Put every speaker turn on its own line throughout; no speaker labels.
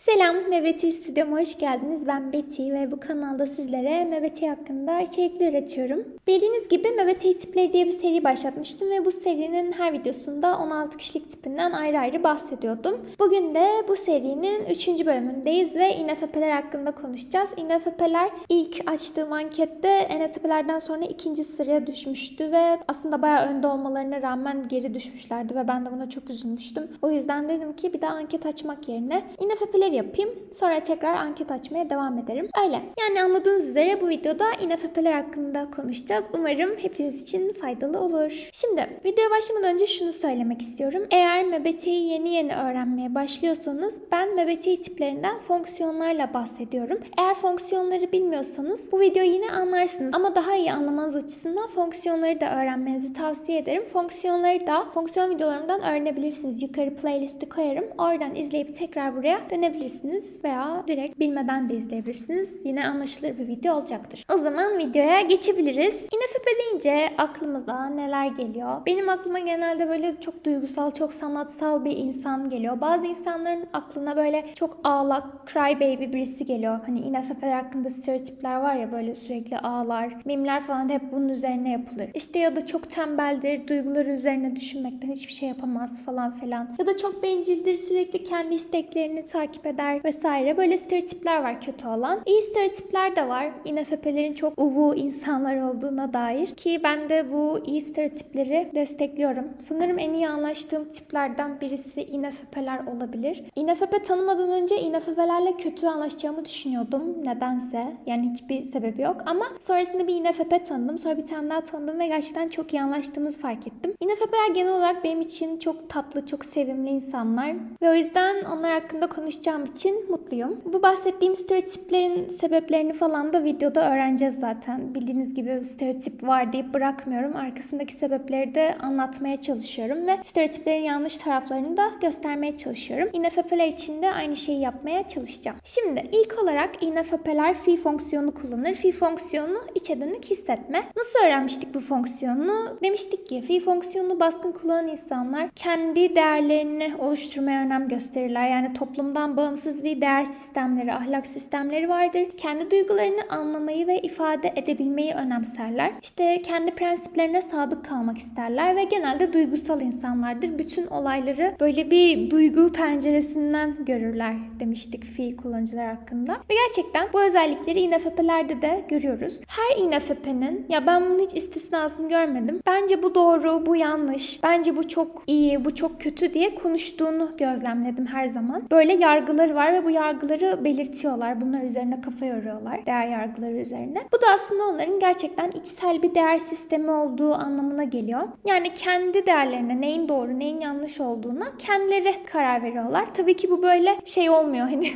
Selam, Mebeti Stüdyo'ma hoş geldiniz. Ben Betty ve bu kanalda sizlere Mebeti hakkında içerikler üretiyorum. Bildiğiniz gibi Mebeti tipleri diye bir seri başlatmıştım ve bu serinin her videosunda 16 kişilik tipinden ayrı ayrı bahsediyordum. Bugün de bu serinin 3. bölümündeyiz ve INFP'ler hakkında konuşacağız. INFP'ler ilk açtığım ankette ENTP'lerden sonra ikinci sıraya düşmüştü ve aslında bayağı önde olmalarına rağmen geri düşmüşlerdi ve ben de buna çok üzülmüştüm. O yüzden dedim ki bir daha anket açmak yerine INFP'ler şeyler yapayım. Sonra tekrar anket açmaya devam ederim. Öyle. Yani anladığınız üzere bu videoda INFP'ler hakkında konuşacağız. Umarım hepiniz için faydalı olur. Şimdi videoya başlamadan önce şunu söylemek istiyorum. Eğer MBTI'yi yeni yeni öğrenmeye başlıyorsanız ben MBTI tiplerinden fonksiyonlarla bahsediyorum. Eğer fonksiyonları bilmiyorsanız bu videoyu yine anlarsınız. Ama daha iyi anlamanız açısından fonksiyonları da öğrenmenizi tavsiye ederim. Fonksiyonları da fonksiyon videolarımdan öğrenebilirsiniz. Yukarı playlisti koyarım. Oradan izleyip tekrar buraya dönebilirsiniz izleyebilirsiniz veya direkt bilmeden de izleyebilirsiniz. Yine anlaşılır bir video olacaktır. O zaman videoya geçebiliriz. INFP deyince aklımıza neler geliyor? Benim aklıma genelde böyle çok duygusal, çok sanatsal bir insan geliyor. Bazı insanların aklına böyle çok ağlak, cry baby birisi geliyor. Hani INFP'ler hakkında stereotipler var ya böyle sürekli ağlar. Mimler falan da hep bunun üzerine yapılır. İşte ya da çok tembeldir, duyguları üzerine düşünmekten hiçbir şey yapamaz falan filan. Ya da çok bencildir, sürekli kendi isteklerini takip eder vesaire. Böyle stereotipler var kötü olan. İyi stereotipler de var. INFP'lerin çok uvu insanlar olduğuna dair. Ki ben de bu iyi stereotipleri destekliyorum. Sanırım en iyi anlaştığım tiplerden birisi INFP'ler olabilir. INFP tanımadan önce INFP'lerle kötü anlaşacağımı düşünüyordum. Nedense. Yani hiçbir sebebi yok. Ama sonrasında bir INFP tanıdım. Sonra bir tane daha tanıdım ve gerçekten çok iyi anlaştığımızı fark ettim. INFP'ler genel olarak benim için çok tatlı, çok sevimli insanlar. Ve o yüzden onlar hakkında konuşacağım olacağım için mutluyum. Bu bahsettiğim stereotiplerin sebeplerini falan da videoda öğreneceğiz zaten. Bildiğiniz gibi stereotip var deyip bırakmıyorum. Arkasındaki sebepleri de anlatmaya çalışıyorum ve stereotiplerin yanlış taraflarını da göstermeye çalışıyorum. INFP'ler için de aynı şeyi yapmaya çalışacağım. Şimdi ilk olarak INFP'ler fi fonksiyonu kullanır. Fi fonksiyonu içe dönük hissetme. Nasıl öğrenmiştik bu fonksiyonu? Demiştik ki fi fonksiyonunu baskın kullanan insanlar kendi değerlerini oluşturmaya önem gösterirler. Yani toplumdan bağımsız bağımsız bir değer sistemleri, ahlak sistemleri vardır. Kendi duygularını anlamayı ve ifade edebilmeyi önemserler. İşte kendi prensiplerine sadık kalmak isterler ve genelde duygusal insanlardır. Bütün olayları böyle bir duygu penceresinden görürler demiştik fi kullanıcılar hakkında. Ve gerçekten bu özellikleri INFP'lerde de görüyoruz. Her INFP'nin ya ben bunun hiç istisnasını görmedim. Bence bu doğru, bu yanlış. Bence bu çok iyi, bu çok kötü diye konuştuğunu gözlemledim her zaman. Böyle yargılar yargıları var ve bu yargıları belirtiyorlar. Bunlar üzerine kafa yoruyorlar. Değer yargıları üzerine. Bu da aslında onların gerçekten içsel bir değer sistemi olduğu anlamına geliyor. Yani kendi değerlerine neyin doğru neyin yanlış olduğuna kendileri karar veriyorlar. Tabii ki bu böyle şey olmuyor. Hani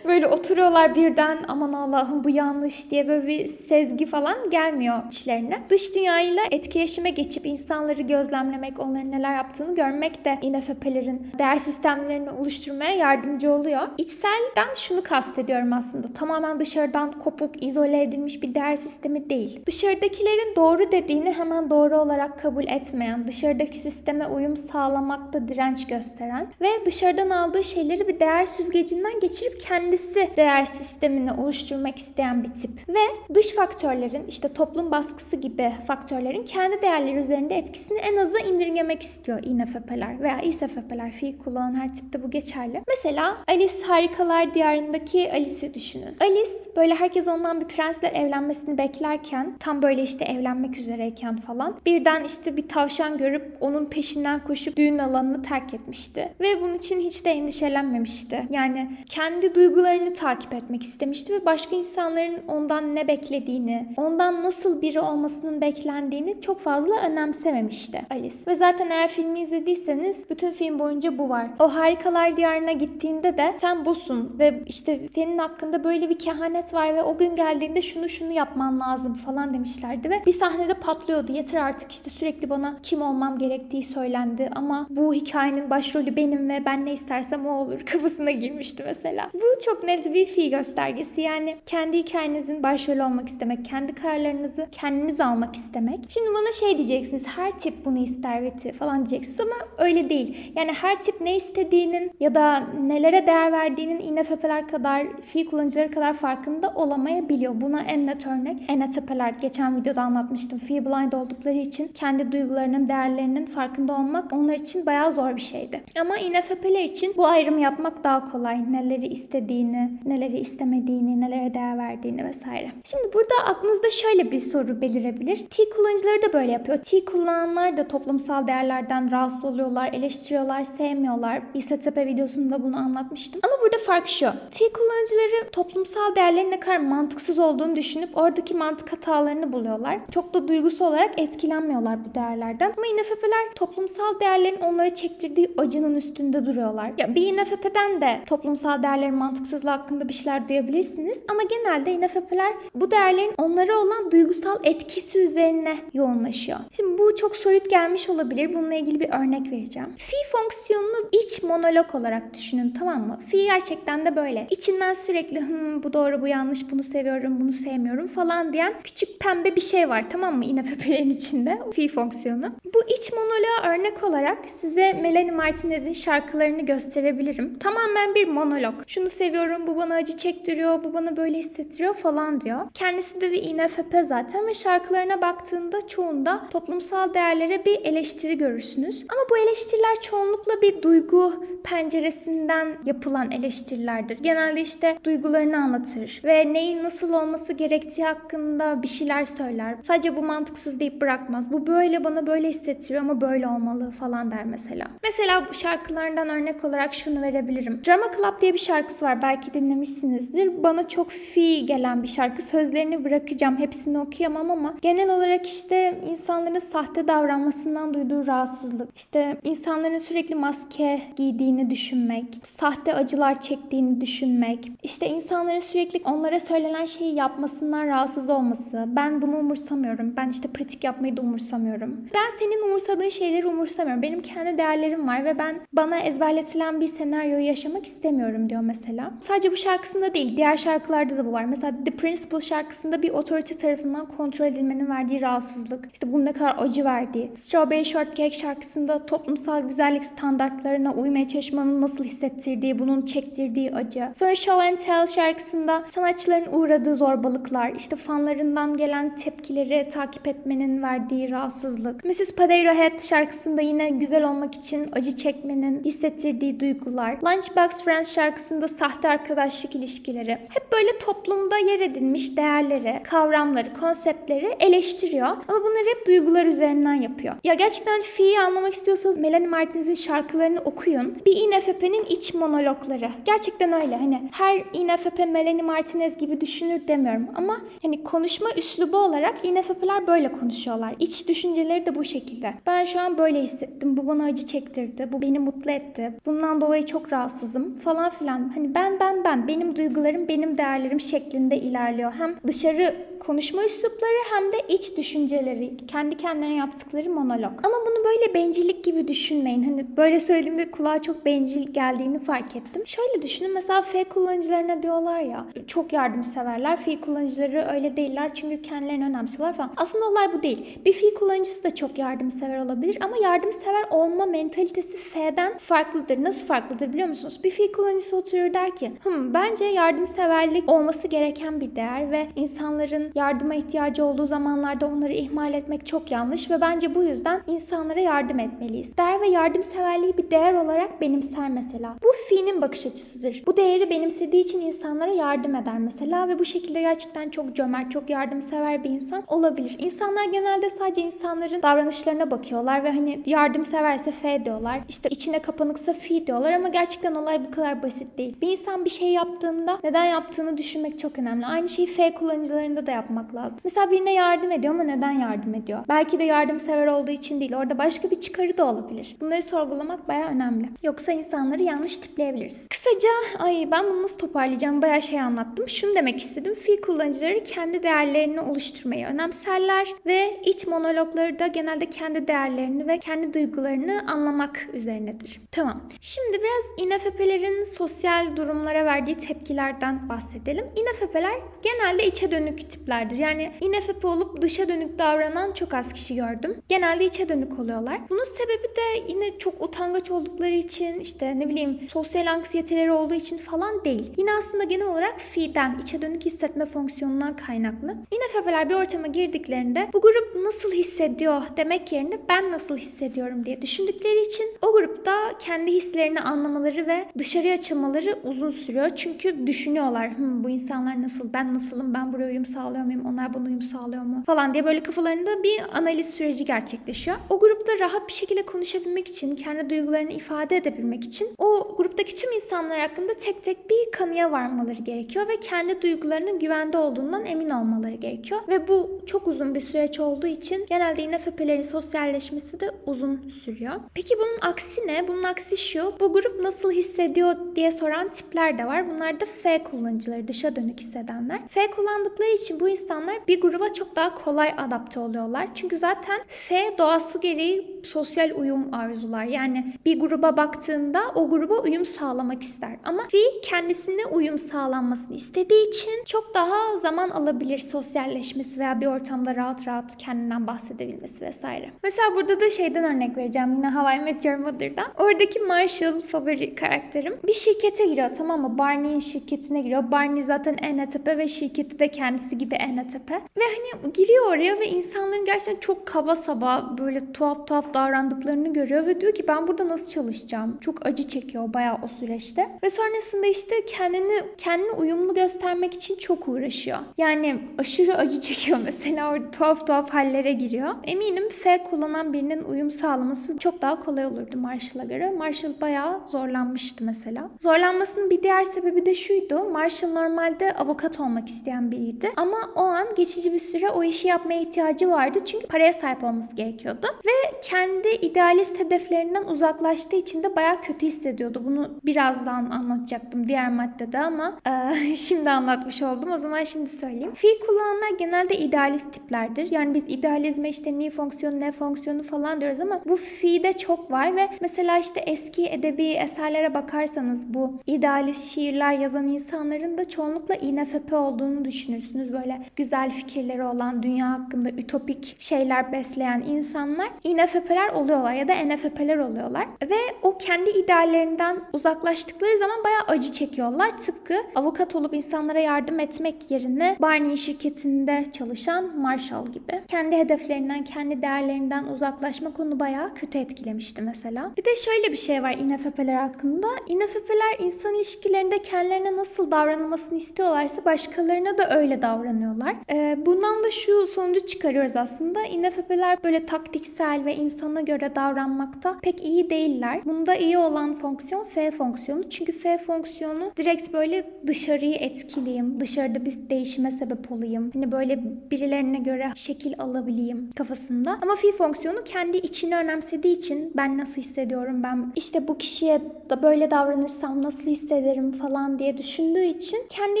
böyle oturuyorlar birden aman Allah'ım bu yanlış diye böyle bir sezgi falan gelmiyor içlerine. Dış dünyayla etkileşime geçip insanları gözlemlemek, onların neler yaptığını görmek de INFP'lerin değer sistemlerini oluşturmaya yardımcı oluyor. İçselden şunu kastediyorum aslında. Tamamen dışarıdan kopuk, izole edilmiş bir değer sistemi değil. Dışarıdakilerin doğru dediğini hemen doğru olarak kabul etmeyen, dışarıdaki sisteme uyum sağlamakta direnç gösteren ve dışarıdan aldığı şeyleri bir değer süzgecinden geçirip kendisi değer sistemini oluşturmak isteyen bir tip. Ve dış faktörlerin işte toplum baskısı gibi faktörlerin kendi değerleri üzerinde etkisini en aza indirgemek istiyor INFP'ler veya İSFP'ler. Fiil kullanan her tipte bu geçerli. Mesela Alice Alice Harikalar Diyarı'ndaki Alice'i düşünün. Alice böyle herkes ondan bir prensle evlenmesini beklerken tam böyle işte evlenmek üzereyken falan birden işte bir tavşan görüp onun peşinden koşup düğün alanını terk etmişti. Ve bunun için hiç de endişelenmemişti. Yani kendi duygularını takip etmek istemişti ve başka insanların ondan ne beklediğini, ondan nasıl biri olmasının beklendiğini çok fazla önemsememişti Alice. Ve zaten eğer filmi izlediyseniz bütün film boyunca bu var. O Harikalar Diyarı'na gittiğinde de sen busun ve işte senin hakkında böyle bir kehanet var ve o gün geldiğinde şunu şunu yapman lazım falan demişlerdi ve bir sahnede patlıyordu. Yeter artık işte sürekli bana kim olmam gerektiği söylendi ama bu hikayenin başrolü benim ve ben ne istersem o olur kafasına girmişti mesela. Bu çok net bir fi göstergesi. Yani kendi hikayenizin başrolü olmak istemek, kendi kararlarınızı kendiniz almak istemek. Şimdi bana şey diyeceksiniz. Her tip bunu ister Veti falan diyeceksiniz ama öyle değil. Yani her tip ne istediğinin ya da nelere değer değer verdiğinin INFP'ler kadar, fi kullanıcıları kadar farkında olamayabiliyor. Buna en net örnek ENFP'ler. Geçen videoda anlatmıştım. Fi blind oldukları için kendi duygularının, değerlerinin farkında olmak onlar için bayağı zor bir şeydi. Ama INFP'ler için bu ayrımı yapmak daha kolay. Neleri istediğini, neleri istemediğini, nelere değer verdiğini vesaire. Şimdi burada aklınızda şöyle bir soru belirebilir. T kullanıcıları da böyle yapıyor. T kullananlar da toplumsal değerlerden rahatsız oluyorlar, eleştiriyorlar, sevmiyorlar. İSTP videosunda bunu anlatmıştım. Ama burada fark şu. T kullanıcıları toplumsal değerlerin ne kadar mantıksız olduğunu düşünüp oradaki mantık hatalarını buluyorlar. Çok da duygusal olarak etkilenmiyorlar bu değerlerden. Ama INFP'ler toplumsal değerlerin onları çektirdiği acının üstünde duruyorlar. Ya bir INFP'den de toplumsal değerlerin mantıksızlığı hakkında bir şeyler duyabilirsiniz. Ama genelde INFP'ler bu değerlerin onlara olan duygusal etkisi üzerine yoğunlaşıyor. Şimdi bu çok soyut gelmiş olabilir. Bununla ilgili bir örnek vereceğim. Fi fonksiyonunu iç monolog olarak düşünün tamam mı? Fi gerçekten de böyle. İçinden sürekli Hım, bu doğru bu yanlış bunu seviyorum bunu sevmiyorum falan diyen küçük pembe bir şey var tamam mı? INFP'lerin içinde fi fonksiyonu. Bu iç monoloğa örnek olarak size Melanie Martinez'in şarkılarını gösterebilirim. Tamamen bir monolog. Şunu seviyorum, bu bana acı çektiriyor, bu bana böyle hissettiriyor falan diyor. Kendisi de bir INFP zaten ve şarkılarına baktığında çoğunda toplumsal değerlere bir eleştiri görürsünüz. Ama bu eleştiriler çoğunlukla bir duygu penceresinden yapılan eleştirilerdir. Genelde işte duygularını anlatır ve neyin nasıl olması gerektiği hakkında bir şeyler söyler. Sadece bu mantıksız deyip bırakmaz. Bu böyle bana böyle hissettiriyor ama böyle olmalı falan der mesela. Mesela bu şarkılarından örnek olarak şunu verebilirim. Drama Club diye bir şarkısı var. Belki dinlemişsinizdir. Bana çok fi gelen bir şarkı. Sözlerini bırakacağım. Hepsini okuyamam ama genel olarak işte insanların sahte davranmasından duyduğu rahatsızlık. İşte insanların sürekli maske giydiğini düşünmek. Sahte acılar çektiğini düşünmek. İşte insanların sürekli onlara söylenen şeyi yapmasından rahatsız olması. Ben bunu umursamıyorum. Ben işte pratik yapmayı da umursamıyorum. Ben senin umursadığın şeyleri umursamıyorum. Benim kendi değerlerim var ve ben bana ezberletilen bir senaryoyu yaşamak istemiyorum diyor mesela. Sadece bu şarkısında değil, diğer şarkılarda da bu var. Mesela The Principal şarkısında bir otorite tarafından kontrol edilmenin verdiği rahatsızlık. İşte bunun ne kadar acı verdiği. Strawberry Shortcake şarkısında toplumsal güzellik standartlarına uymaya çalışmanın nasıl hissettirdiği, bunun çektirdiği acı. Sonra Show and Tell şarkısında sanatçıların uğradığı zorbalıklar, işte fanlarından gelen tepkileri takip etmenin verdiği rahatsızlık. Mrs. Potato Head şarkısında yine güzel olmak için acı çekmenin hissettirdiği duygular. Lunchbox Friends şarkısında sahte arkadaşlık ilişkileri. Hep böyle toplumda yer edinmiş değerleri, kavramları, konseptleri eleştiriyor. Ama bunları hep duygular üzerinden yapıyor. Ya gerçekten Fi'yi anlamak istiyorsanız Melanie Martinez'in şarkılarını okuyun. Bir INFP'nin iç monologları. Gerçekten öyle. Hani her INFP Melanie Martinez gibi düşünür demiyorum ama hani konuşma üslubu olarak INFP'ler böyle konuşuyorlar. İç düşünceleri de bu şekilde. Ben şu an böyle hissettim. Bu bana acı çektirdi. Bu beni mutlu etti. Bundan dolayı çok rahatsızım falan filan. Hani ben ben ben benim duygularım benim değerlerim şeklinde ilerliyor. Hem dışarı konuşma üslupları hem de iç düşünceleri, kendi kendilerine yaptıkları monolog. Ama bunu böyle bencillik gibi düşünmeyin. Hani böyle söylediğimde kulağa çok bencil geldiğini fark ettim. Şöyle düşünün mesela F kullanıcılarına diyorlar ya çok yardımseverler. F kullanıcıları öyle değiller çünkü kendilerini önemsiyorlar falan. Aslında olay bu değil. Bir F kullanıcısı da çok yardımsever olabilir ama yardımsever olma mentalitesi F'den farklıdır. Nasıl farklıdır biliyor musunuz? Bir F kullanıcısı oturur der ki Hım, bence yardımseverlik olması gereken bir değer ve insanların yardıma ihtiyacı olduğu zamanlarda onları ihmal etmek çok yanlış ve bence bu yüzden insanlara yardım etmeliyiz. Değer ve yardımseverliği bir değer olarak benimser mesela. Bu fi'nin bakış açısıdır. Bu değeri benimsediği için insanlara yardım eder mesela ve bu şekilde gerçekten çok cömert, çok yardımsever bir insan olabilir. İnsanlar genelde sadece insanların davranışlarına bakıyorlar ve hani yardımseverse F diyorlar. İşte içine kapanıksa fi diyorlar ama gerçekten olay bu kadar basit değil. Bir insan bir şey yaptığında neden yaptığını düşünmek çok önemli. Aynı şeyi F kullanıcılarında da yapmak lazım. Mesela birine yardım ediyor ama neden yardım ediyor? Belki de yardımsever olduğu için değil. Orada başka bir çıkarı da olabilir. Bunları sorgulamak baya önemli. Yoksa insanları yanlış tipleyebiliriz. Kısaca ay ben bunu nasıl toparlayacağım baya şey anlattım. Şunu demek istedim. Fi kullanıcıları kendi değerlerini oluşturmayı önemserler ve iç monologları da genelde kendi değerlerini ve kendi duygularını anlamak üzerinedir. Tamam. Şimdi biraz INFP'lerin sosyal durumlara verdiği tepkilerden bahsedelim. INFP'ler genelde içe dönük tip tiplerdir. Yani INFP olup dışa dönük davranan çok az kişi gördüm. Genelde içe dönük oluyorlar. Bunun sebebi de yine çok utangaç oldukları için işte ne bileyim sosyal anksiyeteleri olduğu için falan değil. Yine aslında genel olarak fi'den, içe dönük hissetme fonksiyonundan kaynaklı. INFP'ler bir ortama girdiklerinde bu grup nasıl hissediyor demek yerine ben nasıl hissediyorum diye düşündükleri için o grupta kendi hislerini anlamaları ve dışarıya açılmaları uzun sürüyor. Çünkü düşünüyorlar Hı, bu insanlar nasıl, ben nasılım, ben buraya uyum sağlıyor muyum, onlar bana uyum sağlıyor mu falan diye böyle kafalarında bir analiz süreci gerçekleşiyor. O grupta rahat bir şekilde konuşabilmek için, kendi duygularını ifade edebilmek için o gruptaki tüm insanlar hakkında tek tek bir kanıya varmaları gerekiyor ve kendi duygularının güvende olduğundan emin olmaları gerekiyor. Ve bu çok uzun bir süreç olduğu için genelde INFP'lerin sosyalleşmesi de uzun sürüyor. Peki bunun aksi ne? Bunun aksi şu. Bu grup nasıl hissediyor diye soran tipler de var. Bunlar da F kullanıcıları, dışa dönük hissedenler. F kullandıkları için bu insanlar bir gruba çok daha kolay adapte oluyorlar. Çünkü zaten F doğası gereği sosyal uyum arzular. Yani bir gruba baktığında o gruba uyum sağlamak ister. Ama Fi kendisine uyum sağlanmasını istediği için çok daha zaman alabilir sosyalleşmesi veya bir ortamda rahat rahat kendinden bahsedebilmesi vesaire. Mesela burada da şeyden örnek vereceğim yine Hawaii Meteor Mother'dan. Oradaki Marshall favori karakterim. Bir şirkete giriyor tamam mı? Barney'in şirketine giriyor. Barney zaten ENTP ve şirketi de kendisi gibi ENTP. Ve hani giriyor oraya ve insanların gerçekten çok kaba saba böyle tuhaf tuhaf davrandıklarını görüyor ve diyor ki ben burada nasıl çalışacağım? Çok acı çekiyor bayağı o süreçte. Ve sonrasında işte kendini kendini uyumlu göstermek için çok uğraşıyor. Yani aşırı acı çekiyor mesela orada tuhaf tuhaf hallere giriyor. Eminim F kullanan birinin uyum sağlaması çok daha kolay olurdu Marshall'a göre. Marshall bayağı zorlanmıştı mesela. Zorlanmasının bir diğer sebebi de şuydu. Marshall normalde avukat olmak isteyen biriydi. Ama o an geçici bir süre o işi yapmaya ihtiyacı vardı. Çünkü paraya sahip olması gerekiyordu. Ve kendi idealist hedeflerinden uzaklaştığı için de bayağı kötü hissediyordu. Bunu birazdan anlatacaktım diğer maddede ama e, şimdi anlatmış oldum. O zaman şimdi söyleyeyim. Fiil kullananlar genelde idealist tiplerdir. Yani biz idealizme işte ni fonksiyonu ne fonksiyonu falan diyoruz ama bu fiilde çok var ve mesela işte eski edebi eserlere bakarsanız bu idealist şiirler yazan insanların da çoğunlukla INFP olduğunu düşünürsünüz. Böyle güzel fikirleri olan, dünya hakkında ütopik şeyler besleyen insanlar INFP'ler oluyorlar ya da NFP'ler oluyorlar. Ve o kendi ideallerinden uzaklaştıkları zaman bayağı acı çekiyorlar. Tıpkı avukat olup insanlara yardım etmek yerine Barney şirketinde çalışan Marshall gibi. Kendi hedeflerinden, kendi değerlerinden uzaklaşmak onu bayağı kötü etkilemişti mesela. Bir de şöyle bir şey var INFP'ler hakkında. INFP'ler insan ilişkilerinde kendilerine nasıl davranılmasını istiyorlarsa başkalarına da öyle davranıyorlar. Ee, bundan da şu sonucu çıkarıyoruz aslında. INFP'ler böyle taktiksel ve insana göre davranmakta pek iyi değiller. Bunda iyi olan fonksiyon F fonksiyonu. Çünkü F fonksiyonu direkt böyle dışarıyı etkileyeyim, dışarıda bir değişime sebep olayım. Hani böyle birilerine göre şekil alabileyim kafasında. Ama fi fonksiyonu kendi içini önemsediği için ben nasıl hissediyorum, ben işte bu kişiye da böyle davranırsam nasıl hissederim falan diye düşündüğü için kendi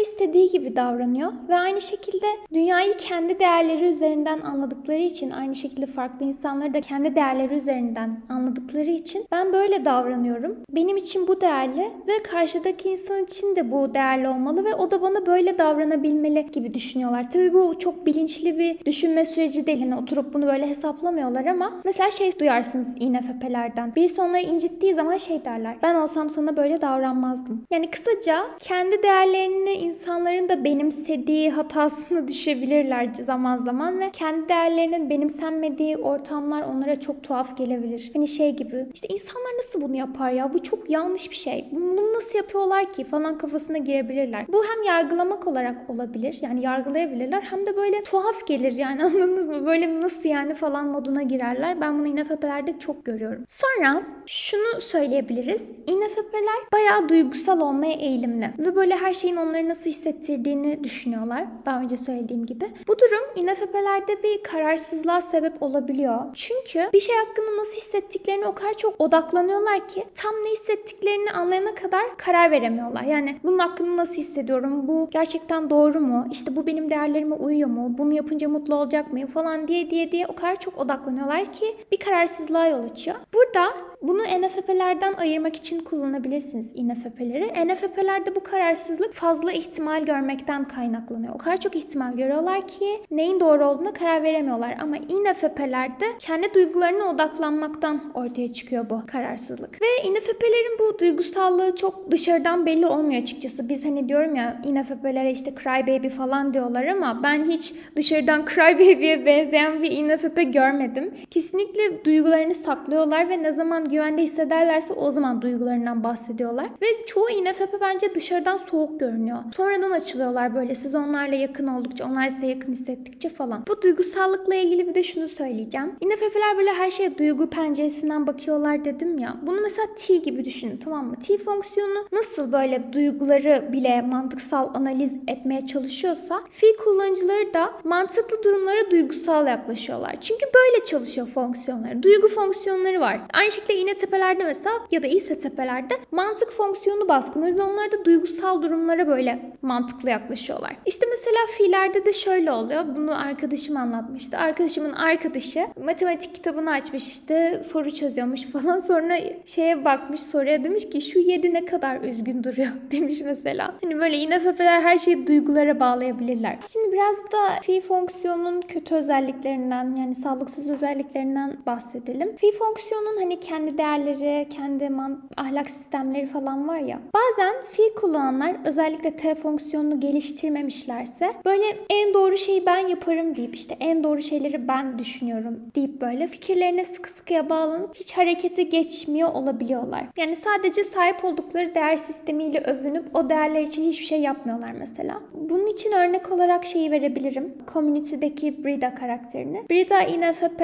istediği gibi davranıyor. Ve aynı şekilde dünyayı kendi değerleri üzerinden anladıkları için, aynı şekilde farklı insanları da kendi değerleri üzerinden anladıkları için ben böyle davranıyorum. Benim için bu değerli ve karşıdaki insan için de bu değerli olmalı ve o da bana böyle davranabilmeli gibi düşünüyorlar. Tabii bu çok bilinçli bir düşünme süreci değil. Hani oturup bunu böyle hesaplamıyorlar ama mesela şey duyarsınız INFP'lerden. Birisi onları incittiği zaman şey derler. Ben olsam sana böyle davranmazdım. Yani kısaca kendi değerlerini insanların da benimsediği hatasını düşebilirler zaman zaman ve kendi değerlerinin benimsenmediği ortamlar onlara çok tuhaf gelebilir. Hani şey gibi işte insanlar nasıl bunu yapar ya bu çok yanlış bir şey. Bunu nasıl yapıyorlar ki falan kafasına girebilirler. Bu hem yargılamak olarak olabilir yani yargılayabilirler hem de böyle tuhaf gelir yani anladınız mı? Böyle nasıl yani falan moduna girerler. Ben bunu INFP'lerde çok görüyorum. Sonra şunu söyleyebiliriz. INFP'ler bayağı duygusal olmaya eğilimli ve böyle her şeyin onları nasıl hissettirdiğini düşünüyorlar. Daha önce söylediğim gibi. Bu durum INFP'lerde bir kararsızlığa sebep olabiliyor. Çünkü bir şey hakkında nasıl hissettiklerini o kadar çok odaklanıyorlar ki tam ne hissettiklerini anlayana kadar karar veremiyorlar. Yani bunun hakkında nasıl hissediyorum? Bu gerçekten doğru mu? İşte bu benim değerlerime uyuyor mu? Bunu yapınca mutlu olacak mıyım falan diye diye diye o kadar çok odaklanıyorlar ki bir kararsızlığa yol açıyor. Burada Bunu NFP'lerden ayırmak için kullanabilirsiniz INFP'leri. NFP'lerde bu kararsızlık fazla ihtimal görmekten kaynaklanıyor. O kadar çok ihtimal görüyorlar ki neyin doğru olduğuna karar veremiyorlar. Ama INFP'lerde kendi duygularına odaklanmaktan ortaya çıkıyor bu kararsızlık. Ve INFP'lerin bu duygusallığı çok dışarıdan belli olmuyor açıkçası. Biz hani diyorum ya INFP'lere işte cry baby falan diyorlar ama ben hiç dışarıdan cry baby'ye benzeyen bir INFP görmedim. Kesinlikle duygularını saklıyorlar ve ne zaman güvende hissederlerse o zaman duygularından bahsediyorlar. Ve çoğu INFP bence dışarıdan soğuk görünüyor. Sonradan açılıyorlar böyle siz onlarla yakın oldukça, onlar size yakın hissettikçe falan. Bu duygusallıkla ilgili bir de şunu söyleyeceğim. INFP'ler böyle her şeye duygu penceresinden bakıyorlar dedim ya. Bunu mesela T gibi düşünün tamam mı? T fonksiyonu nasıl böyle duyguları bile mantıksal analiz etmeye çalışıyorsa fi kullanıcıları da mantıklı durumlara duygusal yaklaşıyorlar. Çünkü böyle çalışıyor fonksiyonları. Duygu fonksiyonları var. Aynı şekilde iğne tepelerde mesela ya da ise tepelerde mantık fonksiyonu baskın. O yüzden onlar da duygusal durumlara böyle mantıklı yaklaşıyorlar. İşte mesela fiillerde de şöyle oluyor. Bunu arkadaşım anlatmıştı. Arkadaşımın arkadaşı matematik kitabını açmış işte soru çözüyormuş falan. Sonra şeye bakmış soruya demiş ki şu 7 ne kadar üzgün duruyor demiş mesela. Hani böyle INFP'ler her şeyi duygulara bağlayabilirler. Şimdi biraz da fi fonksiyonun kötü özelliklerinden yani sağlıksız özelliklerinden bahsedelim. Fi fonksiyonun hani kendi değerleri, kendi man- ahlak sistemleri falan var ya. Bazen fi kullananlar özellikle T fonksiyonunu geliştirmemişlerse böyle en doğru şeyi ben yaparım deyip işte en doğru şeyleri ben düşünüyorum deyip böyle fikirlerine sıkı sıkıya bağlanıp hiç harekete geçmiyor olabiliyorlar. Yani sadece sahip oldukları değer sistemiyle övünüp o değerler için hiçbir şey yapmıyorlar mesela. Bunun için örnek olarak şeyi verebilirim. Community'deki Brida karakterini. Brida INFP,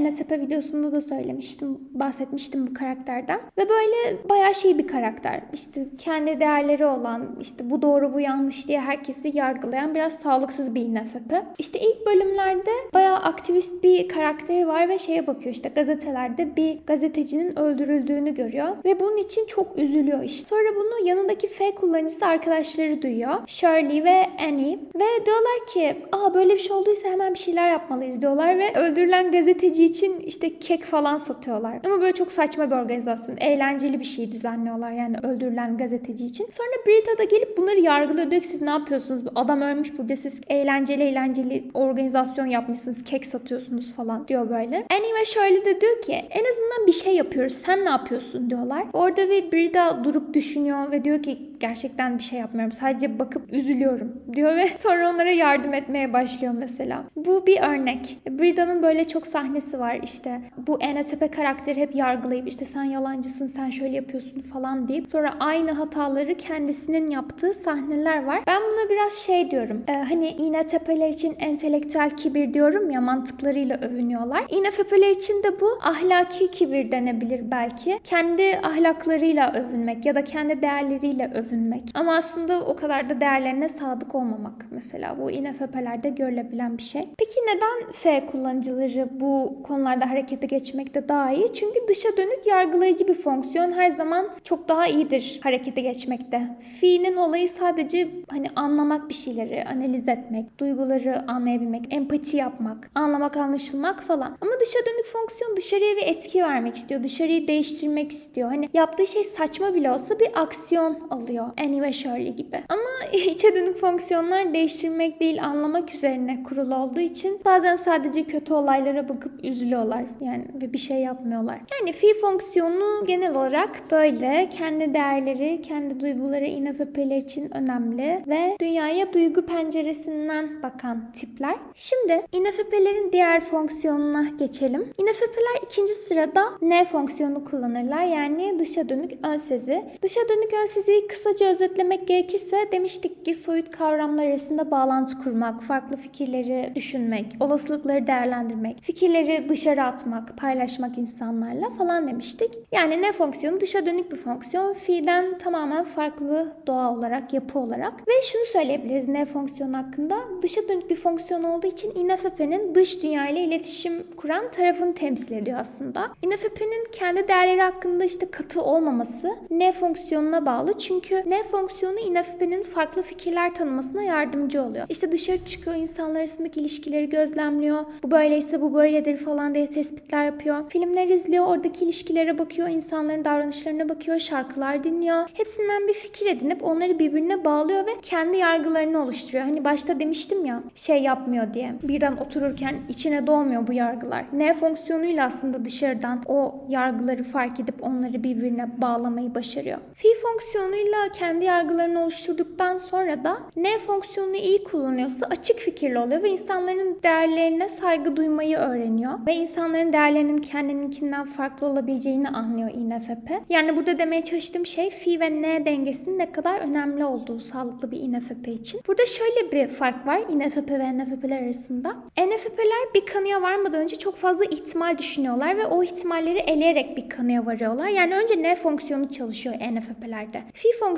NTP videosunda da söylemiştim, bahsetmiştim bu karakterden. Ve böyle bayağı şey bir karakter. İşte kendi değerleri olan, işte bu doğru bu yanlış diye herkesi yargılayan biraz sağlıksız bir INFP. İşte ilk bölümlerde bayağı aktivist bir karakteri var ve şeye bakıyor işte gazetelerde bir gazetecinin öldürüldüğünü görüyor ve bunun için çok üzülüyor işte. Sonra bunu yanındaki F kullanıcısı arkadaşları duyuyor. Shirley ve Annie ve diyorlar ki aa böyle bir şey olduysa hemen bir şeyler yapmalıyız diyorlar ve öldürülen gazeteci için işte kek falan satıyorlar. Ama böyle çok saçma bir organizasyon. Eğlenceli bir şey düzenliyorlar yani öldürülen gazeteci için. Sonra Brita da gelip bunları yargılıyor. Diyor ki siz ne yapıyorsunuz? Adam ölmüş burada siz eğlenceli eğlenceli organizasyon yapmışsınız. Kek satıyorsunuz falan diyor böyle. Annie ve Shirley de diyor ki en azından bir şey yapıyoruz. Sen ne yapıyorsun diyorlar. Orada ve Brita durup düşünüyor ve diyor ki gerçekten bir şey yapmıyorum. Sadece bakıp üzülüyorum diyor ve sonra onlara yardım etmeye başlıyor mesela. Bu bir örnek. Brida'nın böyle çok sahnesi var işte. Bu NTP karakteri hep yargılayıp işte sen yalancısın, sen şöyle yapıyorsun falan deyip sonra aynı hataları kendisinin yaptığı sahneler var. Ben buna biraz şey diyorum. E, hani INTP'ler için entelektüel kibir diyorum ya mantıklarıyla övünüyorlar. INFP'ler için de bu ahlaki kibir denebilir belki. Kendi ahlaklarıyla övünmek ya da kendi değerleriyle övünmek. Ama aslında o kadar da değerlerine sadık olmamak mesela. Bu INFP'lerde görülebilen bir şey. Peki neden F kullanıcıları bu konularda harekete geçmekte daha iyi? Çünkü dışa dönük yargılayıcı bir fonksiyon her zaman çok daha iyidir harekete geçmekte. Fi'nin olayı sadece hani anlamak bir şeyleri, analiz etmek, duyguları anlayabilmek, empati yapmak, anlamak, anlaşılmak falan. Ama dışa dönük fonksiyon dışarıya bir etki vermek istiyor. Dışarıyı değiştirmek istiyor. Hani yaptığı şey saçma bile olsa bir aksiyon alıyor. Annie ve Shirley gibi. Ama içe dönük fonksiyonlar değiştirmek değil anlamak üzerine kurulu olduğu için bazen sadece kötü olaylara bakıp üzülüyorlar. Yani ve bir şey yapmıyorlar. Yani fi fonksiyonu genel olarak böyle kendi değerleri, kendi duyguları INFP'ler için önemli ve dünyaya duygu penceresinden bakan tipler. Şimdi INFP'lerin diğer fonksiyonuna geçelim. INFP'ler ikinci sırada N fonksiyonu kullanırlar. Yani dışa dönük ön sezi. Dışa dönük ön seziyi kısaca özetlemek gerekirse demiştik ki soyut kavramlar arasında bağlantı kurmak, farklı fikirleri düşünmek, olasılıkları değerlendirmek, fikirleri dışarı atmak, paylaşmak insanlarla falan demiştik. Yani ne fonksiyonu dışa dönük bir fonksiyon. Fiilden tamamen farklı doğa olarak, yapı olarak. Ve şunu söyleyebiliriz ne fonksiyonu hakkında. Dışa dönük bir fonksiyon olduğu için INFP'nin dış dünya ile iletişim kuran tarafını temsil ediyor aslında. INFP'nin kendi değerleri hakkında işte katı olmaması ne fonksiyonuna bağlı. Çünkü Çünkü ne fonksiyonu INFP'nin farklı fikirler tanımasına yardımcı oluyor. İşte dışarı çıkıyor, insanlar arasındaki ilişkileri gözlemliyor. Bu böyleyse bu böyledir falan diye tespitler yapıyor. Filmler izliyor, oradaki ilişkilere bakıyor, insanların davranışlarına bakıyor, şarkılar dinliyor. Hepsinden bir fikir edinip onları birbirine bağlıyor ve kendi yargılarını oluşturuyor. Hani başta demiştim ya şey yapmıyor diye. Birden otururken içine doğmuyor bu yargılar. Ne fonksiyonuyla aslında dışarıdan o yargıları fark edip onları birbirine bağlamayı başarıyor. Fi fonksiyonuyla kendi yargılarını oluşturduktan sonra da ne fonksiyonunu iyi kullanıyorsa açık fikirli oluyor ve insanların değerlerine saygı duymayı öğreniyor. Ve insanların değerlerinin kendininkinden farklı olabileceğini anlıyor INFP. Yani burada demeye çalıştığım şey fi ve ne dengesinin ne kadar önemli olduğu sağlıklı bir INFP için. Burada şöyle bir fark var INFP ve NFP'ler arasında. NFP'ler bir kanıya varmadan önce çok fazla ihtimal düşünüyorlar ve o ihtimalleri eleyerek bir kanıya varıyorlar. Yani önce ne fonksiyonu çalışıyor NFP'lerde. Fi fonksiyonu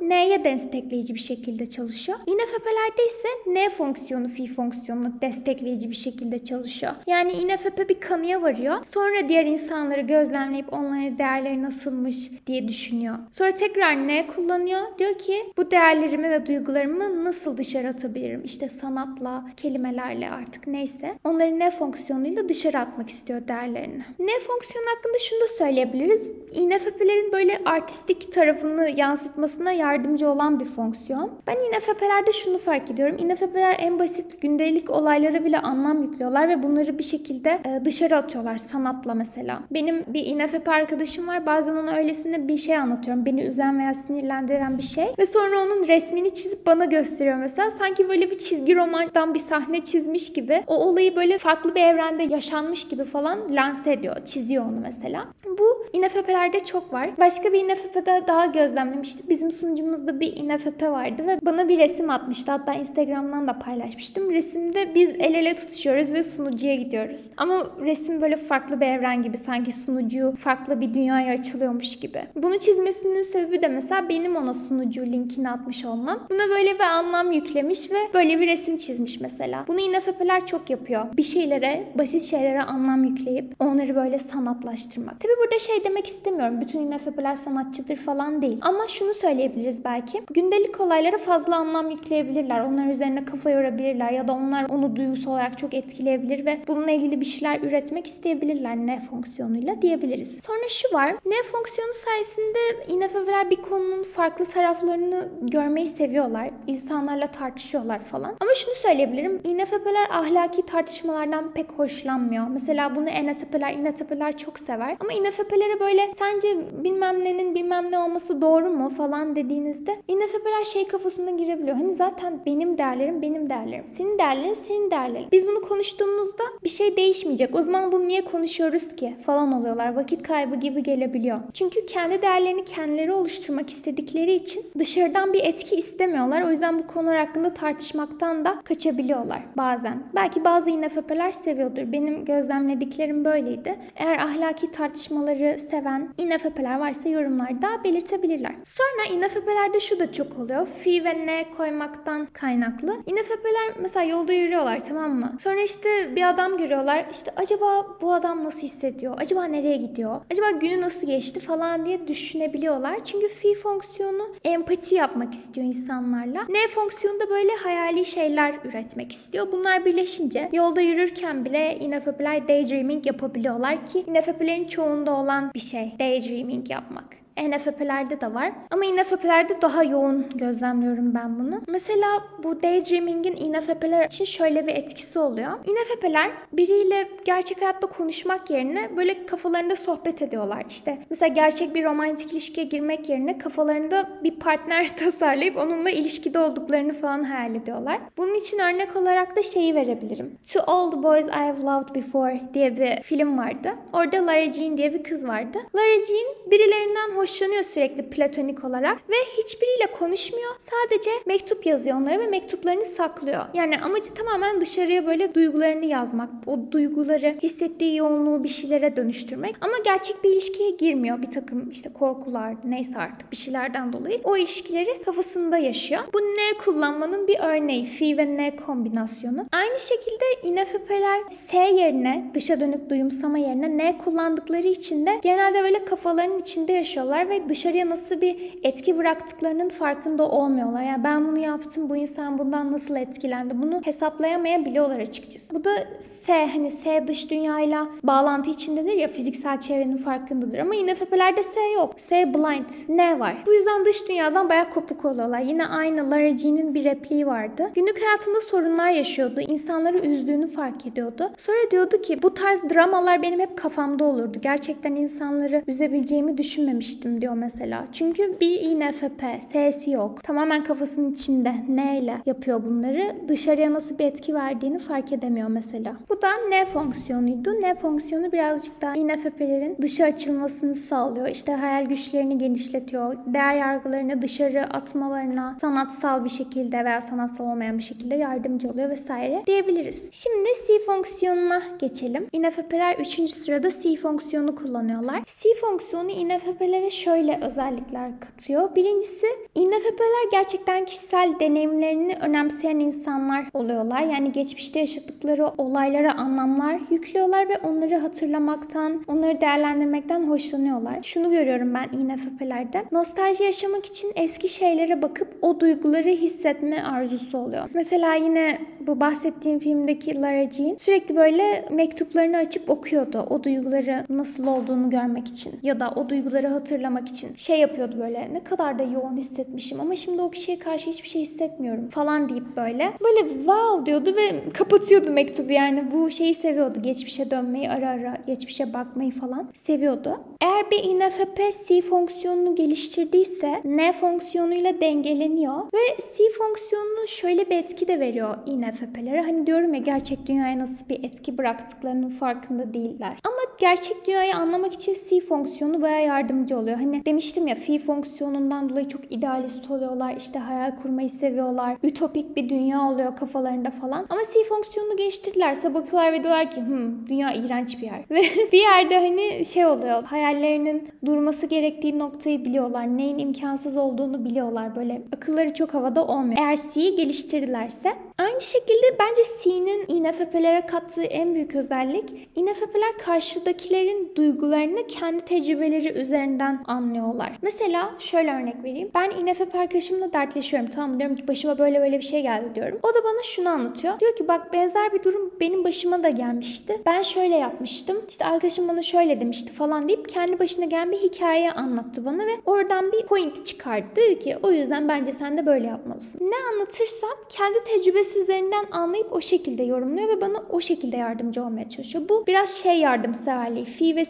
N'ye destekleyici bir şekilde çalışıyor. INFP'lerde ise N fonksiyonu fi fonksiyonunu destekleyici bir şekilde çalışıyor. Yani INFP bir kanıya varıyor. Sonra diğer insanları gözlemleyip onların değerleri nasılmış diye düşünüyor. Sonra tekrar N kullanıyor. Diyor ki bu değerlerimi ve duygularımı nasıl dışarı atabilirim? İşte sanatla, kelimelerle artık neyse. Onları ne fonksiyonuyla dışarı atmak istiyor değerlerini. Ne fonksiyonu hakkında şunu da söyleyebiliriz. INFP'lerin böyle artistik tarafını yansıtmasına yardımcı olan bir fonksiyon. Ben INFP'lerde şunu fark ediyorum. INFP'ler en basit gündelik olaylara bile anlam yüklüyorlar ve bunları bir şekilde e, dışarı atıyorlar sanatla mesela. Benim bir INFP arkadaşım var. Bazen ona öylesine bir şey anlatıyorum. Beni üzen veya sinirlendiren bir şey. Ve sonra onun resmini çizip bana gösteriyor mesela. Sanki böyle bir çizgi romandan bir sahne çizmiş gibi. O olayı böyle farklı bir evrende yaşanmış gibi falan lanse ediyor. Çiziyor onu mesela. Bu INFP'lerde çok var. Başka bir INFP'de daha gözlemlemiştim. Bizim sunucumuzda bir INFP vardı ve bana bir resim atmıştı. Hatta Instagram'dan da paylaşmıştım. Resimde biz el ele tutuşuyoruz ve sunucuya gidiyoruz. Ama resim böyle farklı bir evren gibi sanki sunucu farklı bir dünyaya açılıyormuş gibi. Bunu çizmesinin sebebi de mesela benim ona sunucu linkini atmış olmam. Buna böyle bir anlam yüklemiş ve böyle bir resim çizmiş mesela. Bunu INFP'ler çok yapıyor. Bir şeylere, basit şeylere anlam yükleyip onları böyle sanatlaştırmak. Tabi burada şey demek istemiyorum. Bütün INFP'ler sanatçıdır falan değil. Ama şunu söyleyebiliriz belki. Gündelik olaylara fazla anlam yükleyebilirler. Onlar üzerine kafa yorabilirler ya da onlar onu duygusal olarak çok etkileyebilir ve bununla ilgili bir şeyler üretmek isteyebilirler ne fonksiyonuyla diyebiliriz. Sonra şu var. Ne fonksiyonu sayesinde INFP'ler bir konunun farklı taraflarını görmeyi seviyorlar. İnsanlarla tartışıyorlar falan. Ama şunu söyleyebilirim. INFP'ler ahlaki tartışmalardan pek hoşlanmıyor. Mesela bunu ENFP'ler, INFP'ler çok sever. Ama INFP'lere böyle sence bilmem nenin bilmem ne olması doğru mu falan dediğinizde INFP'ler şey kafasına girebiliyor. Hani zaten benim değerlerim benim değerlerim. Senin değerlerin senin değerlerin. Biz bunu konuştuğumuzda bir şey değişmeyecek. O zaman bunu niye konuşuyoruz ki falan oluyorlar. Vakit kaybı gibi gelebiliyor. Çünkü kendi değerlerini kendileri oluşturmak istedikleri için dışarıdan bir etki istemiyorlar. O yüzden bu konular hakkında tartışmaktan da kaçabiliyorlar bazen. Belki bazı INFP'ler seviyordur. Benim gözlemlediklerim böyleydi. Eğer ahlaki tartışmaları seven INFP'ler varsa yorumlarda belirtebilirler. Sonra INFP'lerde şu da çok oluyor. Fi ve ne koymaktan kaynaklı. INFP'ler mesela yolda yürüyorlar tamam mı? Sonra işte bir adam görüyorlar. İşte acaba bu adam nasıl hissediyor? Acaba nereye gidiyor? Acaba günü nasıl geçti falan diye düşünebiliyorlar. Çünkü fi fonksiyonu empati yapmak istiyor insanlarla. Ne fonksiyonu da böyle hayali şeyler üretmek istiyor. Bunlar birleşince yolda yürürken bile INFP'ler daydreaming yapabiliyorlar ki INFP'lerin çoğunda olan bir şey daydreaming yapmak. NFP'lerde de var. Ama INFP'lerde daha yoğun gözlemliyorum ben bunu. Mesela bu daydreaming'in INFP'ler için şöyle bir etkisi oluyor. INFP'ler biriyle gerçek hayatta konuşmak yerine böyle kafalarında sohbet ediyorlar. İşte mesela gerçek bir romantik ilişkiye girmek yerine kafalarında bir partner tasarlayıp onunla ilişkide olduklarını falan hayal ediyorlar. Bunun için örnek olarak da şeyi verebilirim. To All the Boys I Have Loved Before diye bir film vardı. Orada Lara Jean diye bir kız vardı. Lara Jean birilerinden hoşlanıyor sürekli platonik olarak ve hiçbiriyle konuşmuyor. Sadece mektup yazıyor onlara ve mektuplarını saklıyor. Yani amacı tamamen dışarıya böyle duygularını yazmak. O duyguları hissettiği yoğunluğu bir şeylere dönüştürmek. Ama gerçek bir ilişkiye girmiyor. Bir takım işte korkular neyse artık bir şeylerden dolayı. O ilişkileri kafasında yaşıyor. Bu ne kullanmanın bir örneği. Fi ve ne kombinasyonu. Aynı şekilde INFP'ler S yerine dışa dönük duyumsama yerine ne kullandıkları için de genelde böyle kafalarının içinde yaşıyorlar yapıyorlar ve dışarıya nasıl bir etki bıraktıklarının farkında olmuyorlar. Yani ben bunu yaptım, bu insan bundan nasıl etkilendi? Bunu hesaplayamayabiliyorlar açıkçası. Bu da S, hani S dış dünyayla bağlantı içindedir ya fiziksel çevrenin farkındadır. Ama INFP'lerde S yok. S blind. Ne var? Bu yüzden dış dünyadan bayağı kopuk oluyorlar. Yine aynı Lara G'nin bir repliği vardı. Günlük hayatında sorunlar yaşıyordu. İnsanları üzdüğünü fark ediyordu. Sonra diyordu ki bu tarz dramalar benim hep kafamda olurdu. Gerçekten insanları üzebileceğimi düşünmemiştim diyor mesela. Çünkü bir INFP, S'si yok. Tamamen kafasının içinde neyle yapıyor bunları. Dışarıya nasıl bir etki verdiğini fark edemiyor mesela. Bu da ne fonksiyonuydu. Ne fonksiyonu birazcık daha INFP'lerin dışa açılmasını sağlıyor. İşte hayal güçlerini genişletiyor. Değer yargılarını dışarı atmalarına sanatsal bir şekilde veya sanatsal olmayan bir şekilde yardımcı oluyor vesaire diyebiliriz. Şimdi C fonksiyonuna geçelim. INFP'ler 3. sırada C fonksiyonu kullanıyorlar. C fonksiyonu INFP'lere şöyle özellikler katıyor. Birincisi INFP'ler gerçekten kişisel deneyimlerini önemseyen insanlar oluyorlar. Yani geçmişte yaşadıkları olaylara anlamlar yüklüyorlar ve onları hatırlamaktan, onları değerlendirmekten hoşlanıyorlar. Şunu görüyorum ben INFP'lerde. Nostalji yaşamak için eski şeylere bakıp o duyguları hissetme arzusu oluyor. Mesela yine bu bahsettiğim filmdeki Lara Jean sürekli böyle mektuplarını açıp okuyordu. O duyguları nasıl olduğunu görmek için ya da o duyguları hatırlamak için. Şey yapıyordu böyle ne kadar da yoğun hissetmişim ama şimdi o kişiye karşı hiçbir şey hissetmiyorum falan deyip böyle. Böyle wow diyordu ve kapatıyordu mektubu yani bu şeyi seviyordu. Geçmişe dönmeyi ara ara geçmişe bakmayı falan seviyordu. Eğer bir INFP C fonksiyonunu geliştirdiyse N fonksiyonuyla dengeleniyor ve C fonksiyonunu şöyle bir etki de veriyor INFP'lere. Hani diyorum ya gerçek dünyaya nasıl bir etki bıraktıklarının farkında değiller. Ama gerçek dünyayı anlamak için C fonksiyonu baya yardımcı oluyor. Hani demiştim ya Phi fonksiyonundan dolayı çok idealist oluyorlar. İşte hayal kurmayı seviyorlar. Ütopik bir dünya oluyor kafalarında falan. Ama C fonksiyonunu geliştirdilerse bakıyorlar ve diyorlar ki hmm, dünya iğrenç bir yer. Ve bir yerde hani şey oluyor. Hayallerinin durması gerektiği noktayı biliyorlar. Neyin imkansız olduğunu biliyorlar. Böyle akılları çok havada olmuyor. Eğer C'yi geliştirdilerse. Aynı şekilde bence C'nin INFP'lere kattığı en büyük özellik INFP'ler karşıdakilerin duygularını kendi tecrübeleri üzerinden anlıyorlar. Mesela şöyle örnek vereyim. Ben INFP arkadaşımla dertleşiyorum. Tamam diyorum ki başıma böyle böyle bir şey geldi diyorum. O da bana şunu anlatıyor. Diyor ki bak benzer bir durum benim başıma da gelmişti. Ben şöyle yapmıştım. İşte arkadaşım bana şöyle demişti falan deyip kendi başına gelen bir hikaye anlattı bana ve oradan bir point çıkardı. Ki o yüzden bence sen de böyle yapmalısın. Ne anlatırsam kendi tecrübesi üzerinden anlayıp o şekilde yorumluyor ve bana o şekilde yardımcı olmaya çalışıyor. Bu biraz şey yardımseverliği. Fi ve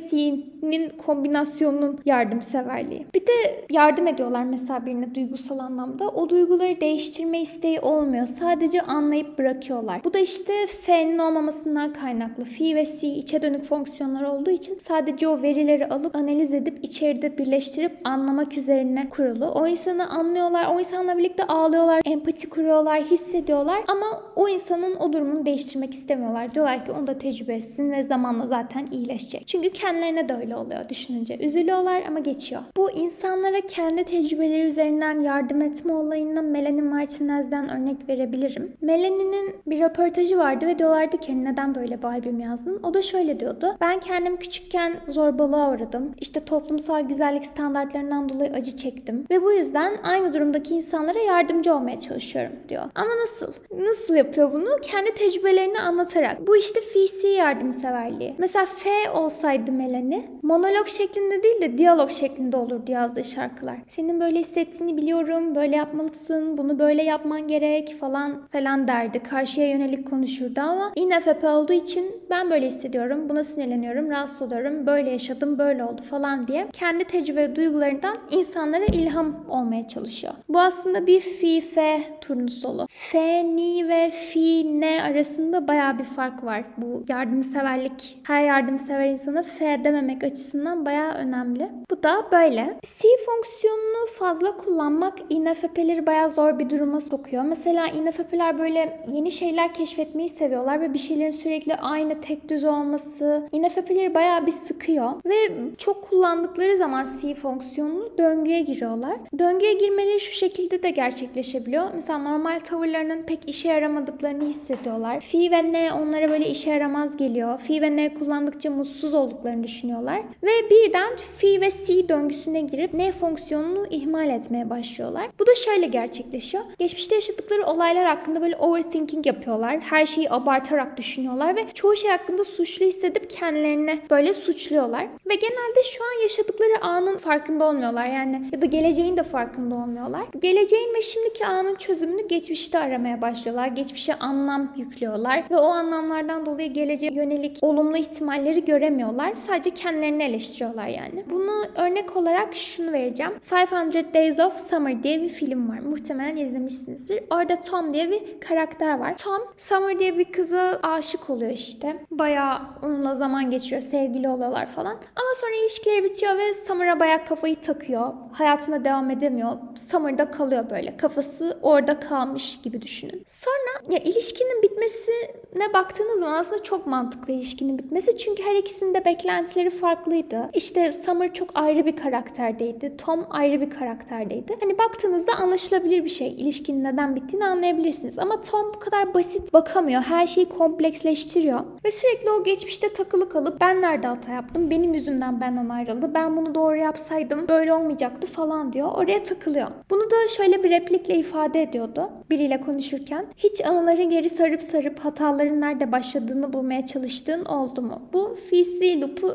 Si'nin kombinasyonunun yardımseverliği. Bir de yardım ediyorlar mesela birine duygusal anlamda. O duyguları değiştirme isteği olmuyor. Sadece anlayıp bırakıyorlar. Bu da işte F'nin olmamasından kaynaklı. Fi ve Si içe dönük fonksiyonlar olduğu için sadece o verileri alıp analiz edip içeride birleştirip anlamak üzerine kurulu. O insanı anlıyorlar. O insanla birlikte ağlıyorlar. Empati kuruyorlar. Hissediyorlar. Ama o insanın o durumunu değiştirmek istemiyorlar. Diyorlar ki onu da tecrübe etsin ve zamanla zaten iyileşecek. Çünkü kendilerine de öyle oluyor düşününce. Üzülüyorlar ama geçiyor. Bu insanlara kendi tecrübeleri üzerinden yardım etme olayına Melanie Martinez'den örnek verebilirim. Melanie'nin bir röportajı vardı ve diyorlardı ki neden böyle bir albüm yazdın? O da şöyle diyordu. Ben kendim küçükken zorbalığa uğradım. İşte toplumsal güzellik standartlarından dolayı acı çektim. Ve bu yüzden aynı durumdaki insanlara yardımcı olmaya çalışıyorum diyor. Ama nasıl? Nasıl yapıyor bunu? Kendi tecrübelerini anlatarak. Bu işte FCC yardımseverliği. Mesela F olsaydı Melanie monolog şeklinde değil de diyalog şeklinde olurdu yazdığı şarkılar. Senin böyle hissettiğini biliyorum, böyle yapmalısın, bunu böyle yapman gerek falan falan derdi. Karşıya yönelik konuşurdu ama INFP olduğu için ben böyle hissediyorum, buna sinirleniyorum, rahatsız oluyorum, böyle yaşadım, böyle oldu falan diye kendi tecrübe duygularından insanlara ilham olmaya çalışıyor. Bu aslında bir fi fe turnusolu. Fe, ni ve fi, ne arasında baya bir fark var. Bu yardımseverlik, her yardımsever insana fe dememek açısından baya önemli. Bu da böyle. C fonksiyonunu fazla kullanmak INFP'leri baya zor bir duruma sokuyor. Mesela INFP'ler böyle yeni şeyler keşfetmeyi seviyorlar ve bir şeylerin sürekli aynı tek düz olması INFP'leri baya bir sıkıyor ve çok kullandıkları zaman C fonksiyonunu döngüye giriyorlar. Döngüye girmeleri şu şekilde de gerçekleşebiliyor. Mesela normal tavırlarının pek işe yaramadıklarını hissediyorlar. Fi ve ne onlara böyle işe yaramaz geliyor. Fi ve ne kullandıkça mutsuz olduklarını düşünüyorlar. Ve birden fi ve si döngüsüne girip ne fonksiyonunu ihmal etmeye başlıyorlar. Bu da şöyle gerçekleşiyor. Geçmişte yaşadıkları olaylar hakkında böyle overthinking yapıyorlar. Her şeyi abartarak düşünüyorlar ve çoğu şey hakkında suçlu hissedip kendilerini böyle suçluyorlar. Ve genelde şu an yaşadıkları anın farkında olmuyorlar. Yani ya da geleceğin de farkında olmuyorlar. Geleceğin ve şimdiki anın çözümünü geçmişte aramaya başlıyorlar. Geçmişe anlam yüklüyorlar ve o anlamlardan dolayı geleceğe yönelik olumlu ihtimalleri göremiyorlar. Sadece kendilerini eleştiriyorlar yani. Bunu örnek olarak şunu vereceğim. 500 Days of Summer diye bir film var. Muhtemelen izlemişsinizdir. Orada Tom diye bir karakter var. Tom Summer diye bir kıza aşık oluyor işte. Bayağı onunla zaman geçiriyor. Sevgili oluyorlar falan. Ama sonra ilişkileri bitiyor ve Summer'a bayağı kafayı takıyor. Hayatına devam edemiyor. Summer'da kalıyor böyle. Kafası orada kalmış gibi düşünün. Sonra ya ilişkinin bitmesine baktığınız zaman aslında çok mantıklı ilişkinin bitmesi. Çünkü her ikisinin de beklentileri farklıydı. İşte Summer çok ayrı bir karakterdeydi. Tom ayrı bir karakterdeydi. Hani baktığınızda anlaşılabilir bir şey. İlişkinin neden bittiğini anlayabilirsiniz. Ama Tom bu kadar basit bakamıyor. Her şeyi kompleksleştiriyor. Ve sürekli o geçmişte takılı kalıp ben nerede hata yaptım? Benim yüzümden benden ayrıldı. Ben bunu doğru yapsaydım böyle olmayacaktı falan diyor. Oraya takılıyor. Bunu da şöyle bir replikle ifade ediyordu. Biriyle konuşurken. Hiç anıları geri sarıp sarıp hataların nerede başladığını bulmaya çalıştığın oldu mu? Bu fiisi loop'u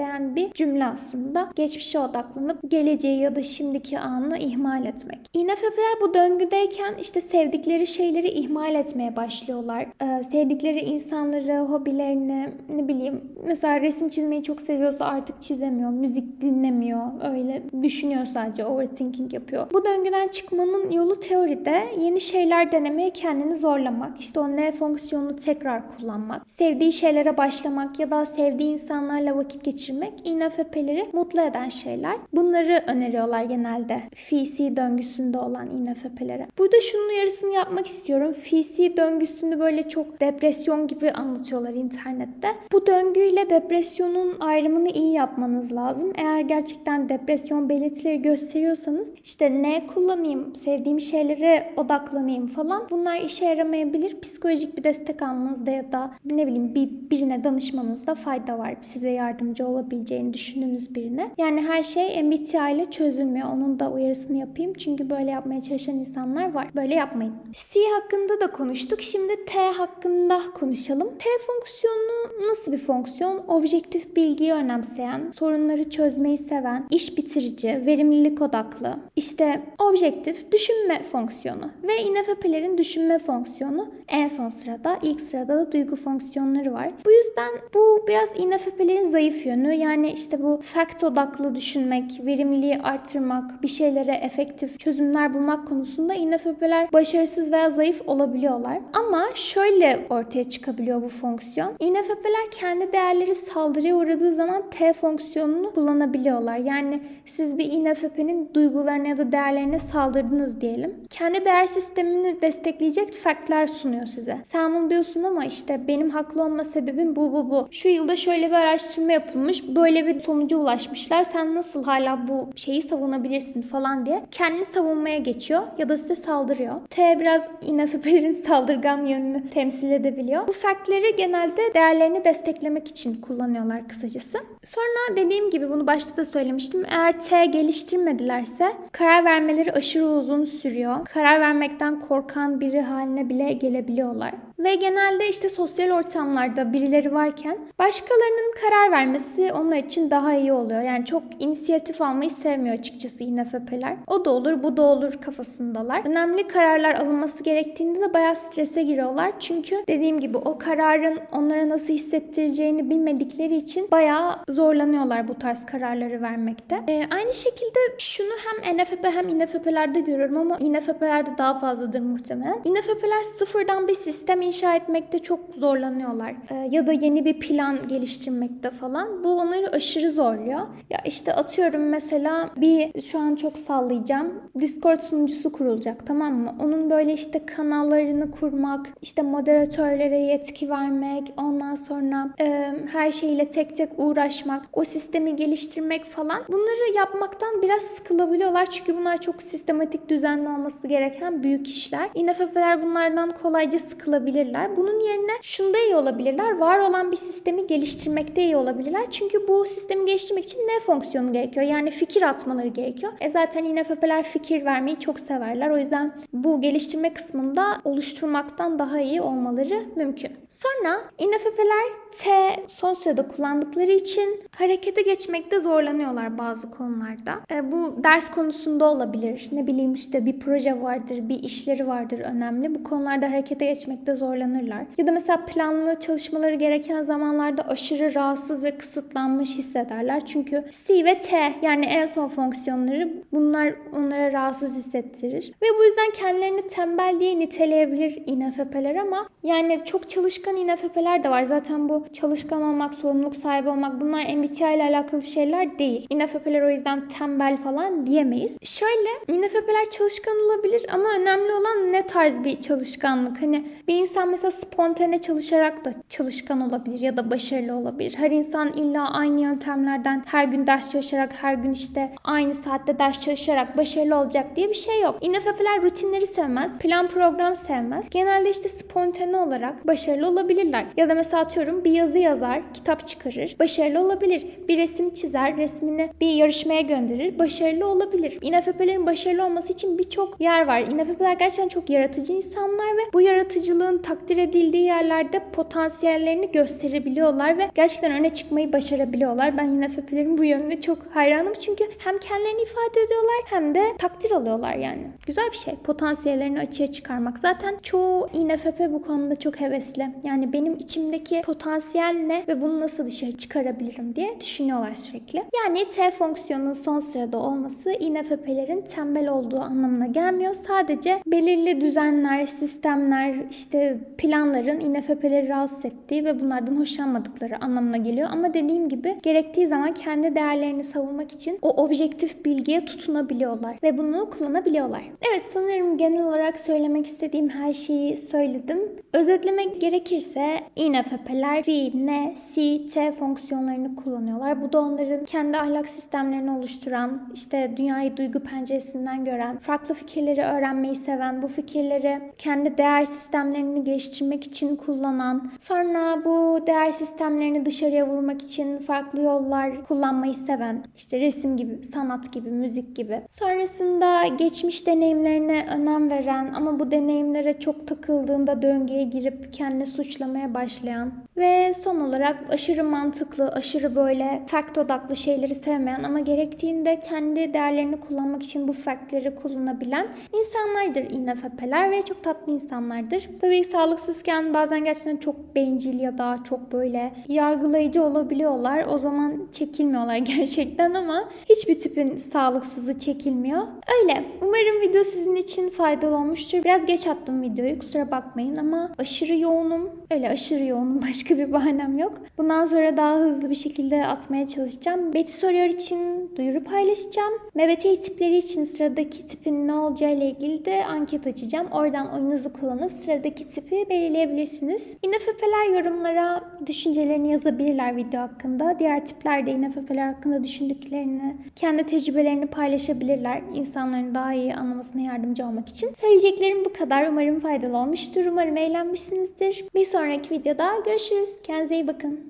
özetleyen bir cümle aslında. Geçmişe odaklanıp geleceği ya da şimdiki anı ihmal etmek. İNFP'ler bu döngüdeyken işte sevdikleri şeyleri ihmal etmeye başlıyorlar. Ee, sevdikleri insanları, hobilerini, ne bileyim mesela resim çizmeyi çok seviyorsa artık çizemiyor, müzik dinlemiyor, öyle düşünüyor sadece, overthinking yapıyor. Bu döngüden çıkmanın yolu teoride yeni şeyler denemeye kendini zorlamak, işte o ne fonksiyonunu tekrar kullanmak, sevdiği şeylere başlamak ya da sevdiği insanlarla vakit geçirmek INFP'leri mutlu eden şeyler. Bunları öneriyorlar genelde FC döngüsünde olan INFP'lere. Burada şunun uyarısını yapmak istiyorum. FC döngüsünü böyle çok depresyon gibi anlatıyorlar internette. Bu döngüyle depresyonun ayrımını iyi yapmanız lazım. Eğer gerçekten depresyon belirtileri gösteriyorsanız işte ne kullanayım, sevdiğim şeylere odaklanayım falan bunlar işe yaramayabilir. Psikolojik bir destek almanızda ya da ne bileyim bir, birine danışmanızda fayda var. Size yardımcı olabileceğini düşündüğünüz birine. Yani her şey MBTI ile çözülmüyor. Onun da uyarısını yapayım. Çünkü böyle yapmaya çalışan insanlar var. Böyle yapmayın. C hakkında da konuştuk. Şimdi T hakkında konuşalım. T fonksiyonu nasıl bir fonksiyon? Objektif bilgiyi önemseyen, sorunları çözmeyi seven, iş bitirici, verimlilik odaklı. İşte objektif düşünme fonksiyonu ve INFP'lerin düşünme fonksiyonu en son sırada. ilk sırada da duygu fonksiyonları var. Bu yüzden bu biraz INFP'lerin zayıf yönü. Yani işte bu fact odaklı düşünmek, verimliliği artırmak, bir şeylere efektif çözümler bulmak konusunda INFP'ler başarısız veya zayıf olabiliyorlar. Ama şöyle ortaya çıkabiliyor bu fonksiyon. INFP'ler kendi değerleri saldırıya uğradığı zaman T fonksiyonunu kullanabiliyorlar. Yani siz bir INFP'nin duygularına ya da değerlerine saldırdınız diyelim. Kendi değer sistemini destekleyecek faktler sunuyor size. Sen bunu diyorsun ama işte benim haklı olma sebebim bu bu bu. Şu yılda şöyle bir araştırma yapılmış. Böyle bir sonuca ulaşmışlar. Sen nasıl hala bu şeyi savunabilirsin falan diye kendini savunmaya geçiyor ya da size saldırıyor. T biraz INFP'lerin saldırgan yönünü temsil edebiliyor. Bu faktleri genelde değerlerini desteklemek için kullanıyorlar kısacası. Sonra dediğim gibi bunu başta da söylemiştim. Eğer T geliştirmedilerse karar vermeleri aşırı uzun sürüyor. Karar vermekten korkan biri haline bile gelebiliyorlar. Ve genelde işte sosyal ortamlarda birileri varken başkalarının karar vermesi onlar için daha iyi oluyor. Yani çok inisiyatif almayı sevmiyor açıkçası INFP'ler. O da olur bu da olur kafasındalar. Önemli kararlar alınması gerektiğinde de bayağı strese giriyorlar. Çünkü dediğim gibi o kararın onlara nasıl hissettireceğini bilmedikleri için bayağı zorlanıyorlar bu tarz kararları vermekte. Ee, aynı şekilde şunu hem NFP hem INFP'lerde görüyorum ama INFP'lerde daha fazladır muhtemelen. INFP'ler sıfırdan bir sistem inşa etmekte çok zorlanıyorlar. Ee, ya da yeni bir plan geliştirmekte falan. Bu onları aşırı zorluyor. Ya işte atıyorum mesela bir şu an çok sallayacağım. Discord sunucusu kurulacak tamam mı? Onun böyle işte kanallarını kurmak, işte moderatörlere yetki vermek, ondan sonra e, her şeyle tek tek uğraşmak, o sistemi geliştirmek falan. Bunları yapmaktan biraz sıkılabiliyorlar çünkü bunlar çok sistematik düzenli olması gereken büyük işler. INFP'ler bunlardan kolayca sıkılabilir olabilirler. Bunun yerine şunda iyi olabilirler. Var olan bir sistemi geliştirmekte iyi olabilirler. Çünkü bu sistemi geliştirmek için ne fonksiyonu gerekiyor? Yani fikir atmaları gerekiyor. E zaten INFP'ler fikir vermeyi çok severler. O yüzden bu geliştirme kısmında oluşturmaktan daha iyi olmaları mümkün. Sonra INFP'ler T son sırada kullandıkları için harekete geçmekte zorlanıyorlar bazı konularda. E, bu ders konusunda olabilir. Ne bileyim işte bir proje vardır, bir işleri vardır önemli. Bu konularda harekete geçmekte zorlanırlar. Ya da mesela planlı çalışmaları gereken zamanlarda aşırı rahatsız ve kısıtlanmış hissederler. Çünkü C ve T yani en son fonksiyonları bunlar onlara rahatsız hissettirir. Ve bu yüzden kendilerini tembel diye niteleyebilir INFP'ler ama yani çok çalışkan INFP'ler de var. Zaten bu çalışkan olmak, sorumluluk sahibi olmak bunlar MBTI ile alakalı şeyler değil. INFP'ler o yüzden tembel falan diyemeyiz. Şöyle INFP'ler çalışkan olabilir ama önemli olan ne tarz bir çalışkanlık. Hani bir insan mesela spontane çalışarak da çalışkan olabilir ya da başarılı olabilir. Her insan illa aynı yöntemlerden her gün ders çalışarak, her gün işte aynı saatte ders çalışarak başarılı olacak diye bir şey yok. INFP'ler rutinleri sevmez, plan program sevmez. Genelde işte spontane olarak başarılı olabilirler. Ya da mesela atıyorum bir yazı yazar, kitap çıkarır, başarılı olabilir. Bir resim çizer, resmini bir yarışmaya gönderir, başarılı olabilir. INFP'lerin başarılı olması için birçok yer var. INFP'ler gerçekten çok yaratıcı insanlar ve bu yaratıcılığın takdir edildiği yerlerde potansiyellerini gösterebiliyorlar ve gerçekten öne çıkmayı başarabiliyorlar. Ben INFP'lerin bu yönüne çok hayranım çünkü hem kendilerini ifade ediyorlar hem de takdir alıyorlar yani. Güzel bir şey. Potansiyellerini açığa çıkarmak. Zaten çoğu INFP bu konuda çok hevesli. Yani benim içimdeki potansiyel ne ve bunu nasıl dışarı çıkarabilirim diye düşünüyorlar sürekli. Yani T fonksiyonunun son sırada olması INFP'lerin tembel olduğu anlamına gelmiyor. Sadece belirli düzenler, sistemler, işte planların INFP'leri rahatsız ettiği ve bunlardan hoşlanmadıkları anlamına geliyor. Ama dediğim gibi gerektiği zaman kendi değerlerini savunmak için o objektif bilgiye tutunabiliyorlar ve bunu kullanabiliyorlar. Evet sanırım genel olarak söylemek istediğim her şeyi söyledim. Özetlemek gerekirse INFP'ler fi, ne, si, t fonksiyonlarını kullanıyorlar. Bu da onların kendi ahlak sistemlerini oluşturan, işte dünyayı duygu penceresinden gören, farklı fikirleri öğrenmeyi seven, bu fikirleri kendi değer sistemlerini geliştirmek için kullanan, sonra bu değer sistemlerini dışarıya vurmak için farklı yollar kullanmayı seven, işte resim gibi, sanat gibi, müzik gibi. Sonrasında geçmiş deneyimlerine önem veren ama bu deneyimlere çok takıldığında döngüye girip kendini suçlamaya başlayan ve son olarak aşırı mantıklı, aşırı böyle fact odaklı şeyleri sevmeyen ama gerektiğinde kendi değerlerini kullanmak için bu factleri kullanabilen insanlardır INFP'ler ve çok tatlı insanlardır. Tabii sağlıksızken bazen gerçekten çok bencil ya da çok böyle yargılayıcı olabiliyorlar. O zaman çekilmiyorlar gerçekten ama hiçbir tipin sağlıksızı çekilmiyor. Öyle. Umarım video sizin için faydalı olmuştur. Biraz geç attım videoyu kusura bakmayın ama aşırı yoğunum. Öyle aşırı yoğunum başka bir bahanem yok. Bundan sonra daha hızlı bir şekilde atmaya çalışacağım. Betty soruyor için duyuru paylaşacağım. MBTI tipleri için sıradaki tipin ne olacağı ile ilgili de anket açacağım. Oradan oyununuzu kullanıp sıradaki tipi belirleyebilirsiniz. INFP'ler yorumlara düşüncelerini yazabilirler video hakkında. Diğer tipler de INFP'ler hakkında düşündüklerini, kendi tecrübelerini paylaşabilirler. İnsanların daha iyi anlamasına yardımcı olmak için. Söyleyeceklerim bu kadar. Umarım faydalı olmuştur. Umarım eğlenmişsinizdir. Bir sonraki videoda görüşürüz. Kendinize iyi bakın.